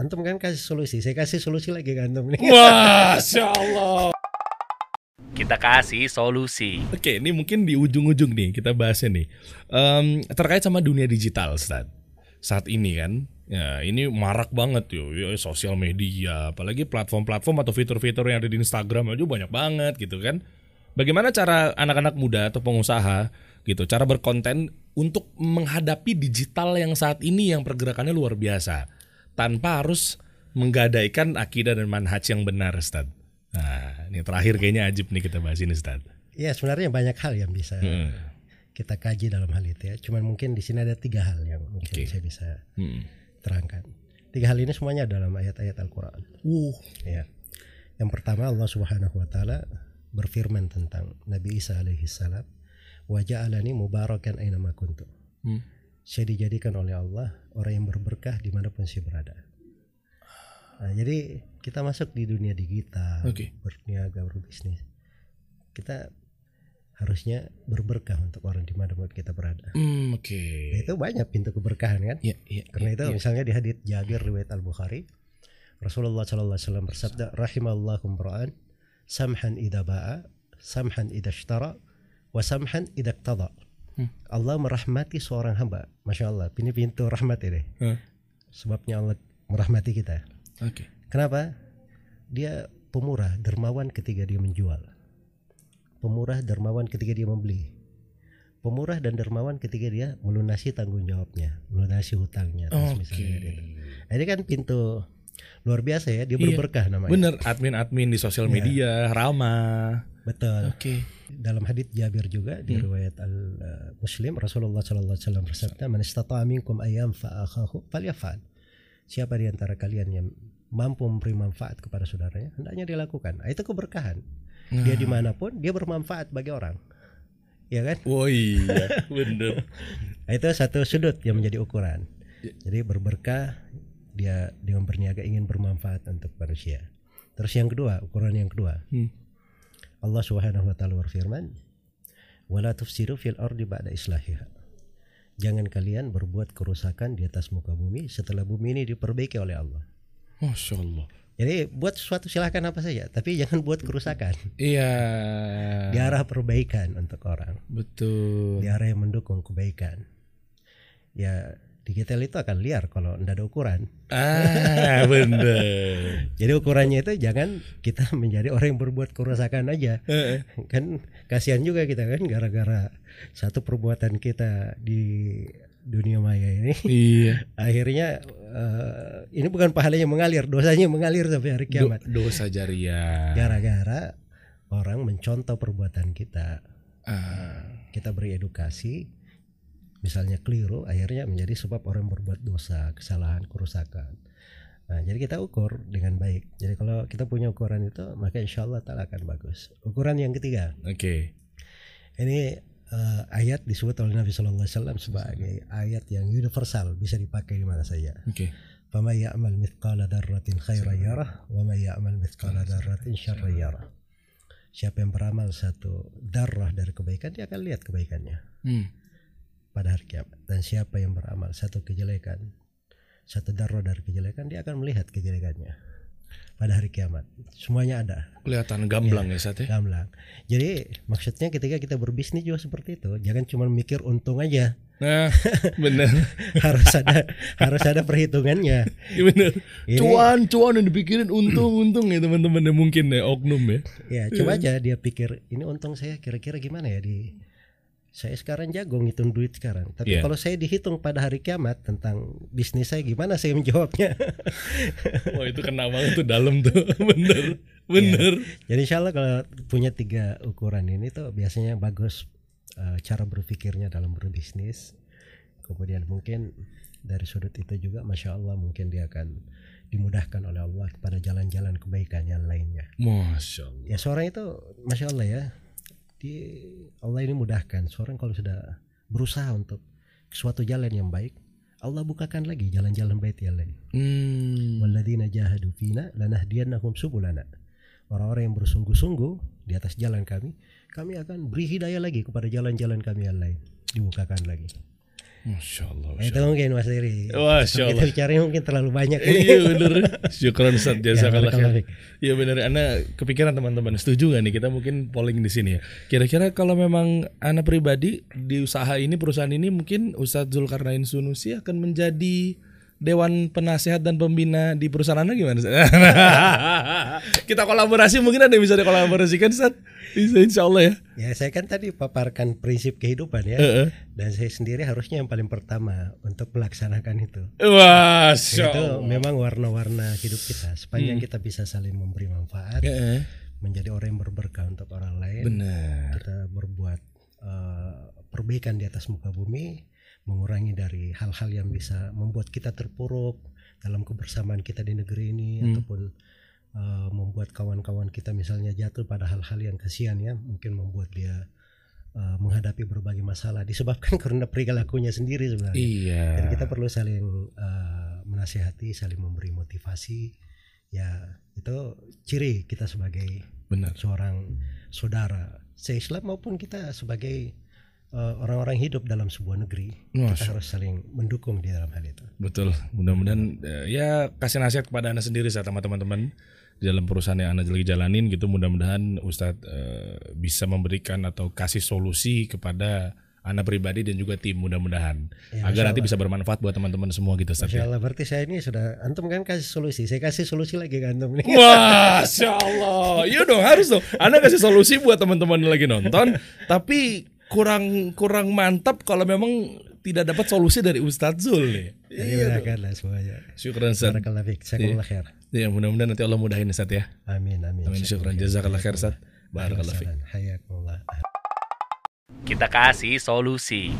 Antum kan kasih solusi, saya kasih solusi lagi ke antum nih. Masya Allah. Kita kasih solusi. Oke, ini mungkin di ujung-ujung nih kita bahasnya nih. Em, terkait sama dunia digital, Ustaz. Saat ini kan, ya ini marak banget yo, yo sosial media, apalagi platform-platform atau fitur-fitur yang ada di Instagram aja banyak banget gitu kan. Bagaimana cara anak-anak muda atau pengusaha gitu, cara berkonten untuk menghadapi digital yang saat ini yang pergerakannya luar biasa tanpa harus menggadaikan akidah dan manhaj yang benar, Ustaz. Nah, ini terakhir kayaknya ajib nih kita bahas ini, Ustaz. Ya sebenarnya banyak hal yang bisa Hmm. kita kaji dalam hal itu ya. Cuman mungkin di sini ada tiga hal yang mungkin Oke. saya bisa Hmm. terangkan. Tiga hal ini semuanya dalam ayat-ayat Al-Quran. Uh, Ya. Yang pertama Allah Subhanahu Wa Taala berfirman tentang Nabi Isa alaihi salam, wa ja'alani mubarakan aina ma kuntu. Hmm. Saya dijadikan oleh Allah orang yang berberkah di mana pun saya berada. Nah, jadi kita masuk di dunia digital, Oke. berniaga, berbisnis. Kita harusnya berberkah untuk orang di mana pun kita berada. Hmm, oke. Itu banyak pintu keberkahan kan? Ya, ya, Karena ya, itu ya. misalnya di hadits Jabir riwayat Al Bukhari, Rasulullah Shallallahu Alaihi Wasallam bersabda, "Rahimallahu imra'an samhan idza ba'a, samhan idza ishtara, wa samhan idza iqtada." Hmm. Allah merahmati seorang hamba. Masya Allah, ini pintu rahmat ini. Hah? Sebabnya Allah merahmati kita. Oke. Kenapa? Dia pemurah, dermawan ketika dia menjual. Pemurah, dermawan ketika dia membeli. Pemurah dan dermawan ketika dia melunasi tanggung jawabnya, melunasi hutangnya. misalnya gitu. Nah, Ini kan pintu luar biasa ya, dia Iya. berberkah namanya. Bener, admin-admin di sosial Ya. media ramah. Betul. Oke. Dalam hadits Jabir juga di Hmm. riwayat Al uh, Muslim Rasulullah sallallahu alaihi wasallam bersabda, "Man istata'a minkum ayyam fa'akhahu falyaf'al." Siapa di antara kalian yang mampu memberi manfaat kepada saudaranya, hendaknya dilakukan. Nah, itu keberkahan. Dia Nah. di mana pun dia bermanfaat bagi orang. Ya kan? Oh iya, bener. Nah, itu satu sudut yang menjadi ukuran. Ya. Jadi berberkah dia dengan berniaga ingin bermanfaat untuk manusia. Terus yang kedua, ukuran yang kedua. Hmm. Allah Subhanahu wa taala berfirman, "Wala tufsidu fil ardi ba'da islahiha." Jangan kalian berbuat kerusakan di atas muka bumi setelah bumi ini diperbaiki oleh Allah. Masya Allah. Jadi buat sesuatu silahkan apa saja, tapi jangan buat kerusakan. Iya. Di arah perbaikan untuk orang. Betul. di arah yang mendukung kebaikan. Ya digital itu akan liar kalau tidak ada ukuran. Ah, bener. Jadi ukurannya itu jangan kita menjadi orang yang berbuat kerusakan aja. Heeh. Kan kasihan juga kita kan gara-gara satu perbuatan kita di dunia maya ini iya. akhirnya eh, ini bukan pahalanya mengalir, dosanya mengalir sampai hari Do- kiamat. dosa jariah. Gara-gara orang mencontoh perbuatan kita. Ah. kita beri edukasi misalnya keliru akhirnya menjadi sebab orang berbuat dosa kesalahan kerusakan nah, jadi kita ukur dengan baik jadi kalau kita punya ukuran itu maka insya Allah tak akan bagus ukuran yang ketiga oke okay. ini uh, ayat disebut oleh Nabi Shallallahu Alaihi Wasallam sebagai ayat yang universal bisa dipakai di mana saja. Oke. Okay. Fama ya'mal mithqala dzarratin khairan yarah wa may ya'mal mithqala dzarratin. Siapa yang beramal satu darah dari kebaikan dia akan lihat kebaikannya. Hmm pada hari kiamat dan siapa yang beramal satu kejelekan satu darah dari kejelekan dia akan melihat kejelekannya pada hari kiamat semuanya ada Kelihatan gamblang ya, ya. gamblang jadi maksudnya ketika kita berbisnis juga seperti itu jangan cuma mikir untung aja Nah, bener. harus ada harus ada perhitungannya Iya bener. Ini- Cuan, cuan yang dipikirin untung-untung ya teman-teman ya mungkin ya oknum ya. Ya, coba aja dia pikir ini untung saya kira-kira gimana ya di saya sekarang jago ngitung duit sekarang. Tapi Iya. kalau saya dihitung pada hari kiamat tentang bisnis saya gimana saya menjawabnya? Wah itu kena banget tuh dalam tuh. bener. Bener. Jadi insya Allah kalau punya tiga ukuran ini tuh biasanya bagus eh, cara berpikirnya dalam berbisnis. Kemudian mungkin dari sudut itu juga masya Allah mungkin dia akan dimudahkan oleh Allah kepada jalan-jalan kebaikan yang lainnya. Masya Allah. Ya seorang itu masya Allah ya, di Allah ini mudahkan. Seorang kalau sudah berusaha untuk suatu jalan yang baik, Allah bukakan lagi jalan-jalan baik yang lain. Hmm. Walladzina jahadu fina lanahdiyannahum subulana. Orang-orang yang bersungguh-sungguh di atas jalan kami, kami akan beri hidayah lagi kepada jalan-jalan kami yang lain. Dibukakan lagi. Masya Allah. Nah, itu mungkin Mas Diri. Masya Allah. Kita bicara mungkin terlalu banyak. Iya bener. Syukran Ustaz Ya, jazakallah khair. Iya bener. Anda kepikiran teman-teman setuju nggak nih kita mungkin polling di sini ya. Kira-kira kalau memang Anda pribadi di usaha ini perusahaan ini mungkin Ustadz Zulkarnain Sunusi akan menjadi Dewan Penasehat dan Pembina di perusahaan Anda gimana? Kita kolaborasi mungkin ada yang bisa dikolaborasikan Ustaz? Bisa insya Allah ya. Ya saya kan tadi paparkan prinsip kehidupan ya. Heeh. Dan saya sendiri harusnya yang paling pertama untuk melaksanakan itu. Masya Itu memang warna-warna hidup kita. Sepanjang kita bisa saling memberi manfaat, Heeh. menjadi orang yang berberkah untuk orang lain. Benar. Kita berbuat eh, perbaikan di atas muka bumi, mengurangi dari hal-hal yang bisa membuat kita terpuruk dalam kebersamaan kita di negeri ini Hmm. ataupun eh, membuat kawan-kawan kita misalnya jatuh pada hal-hal yang kasihan ya, mungkin membuat dia eh, menghadapi berbagai masalah disebabkan karena perilakunya sendiri sebenarnya. Iya. Jadi kita perlu saling eh, menasihati, saling memberi motivasi. Ya, itu ciri kita sebagai Benar. seorang saudara se-Islam maupun kita sebagai eh, orang-orang hidup dalam sebuah negeri. Masya Kita harus saling mendukung di dalam hal itu. Betul. Mudah-mudahan eh, ya kasih nasihat kepada anda sendiri sama teman-teman di dalam perusahaan yang anda lagi jalanin gitu. Mudah-mudahan Ustadz eh, bisa memberikan atau kasih solusi kepada anda pribadi dan juga tim mudah-mudahan Ya, agar nanti bisa bermanfaat buat teman-teman semua gitu Ustadz. Masya ya. Allah, berarti saya ini sudah antum kan kasih solusi, saya kasih solusi lagi ke antum nih. Masya Allah. Iya dong harus dong. Anda kasih solusi buat teman-teman lagi nonton. tapi kurang kurang mantap kalau memang tidak dapat solusi dari Ustadz Zul nih. Jadi mudahkanlah semuanya. Syukran Ustadz. Barakallah fiik. Jazakallah khair. Ya mudah-mudahan nanti Allah mudahin Ustadz ya. Amin amin. Amin syukran jazakallah khair Ustaz. Barakallah fiik. Hayakumullah. Kita kasih solusi.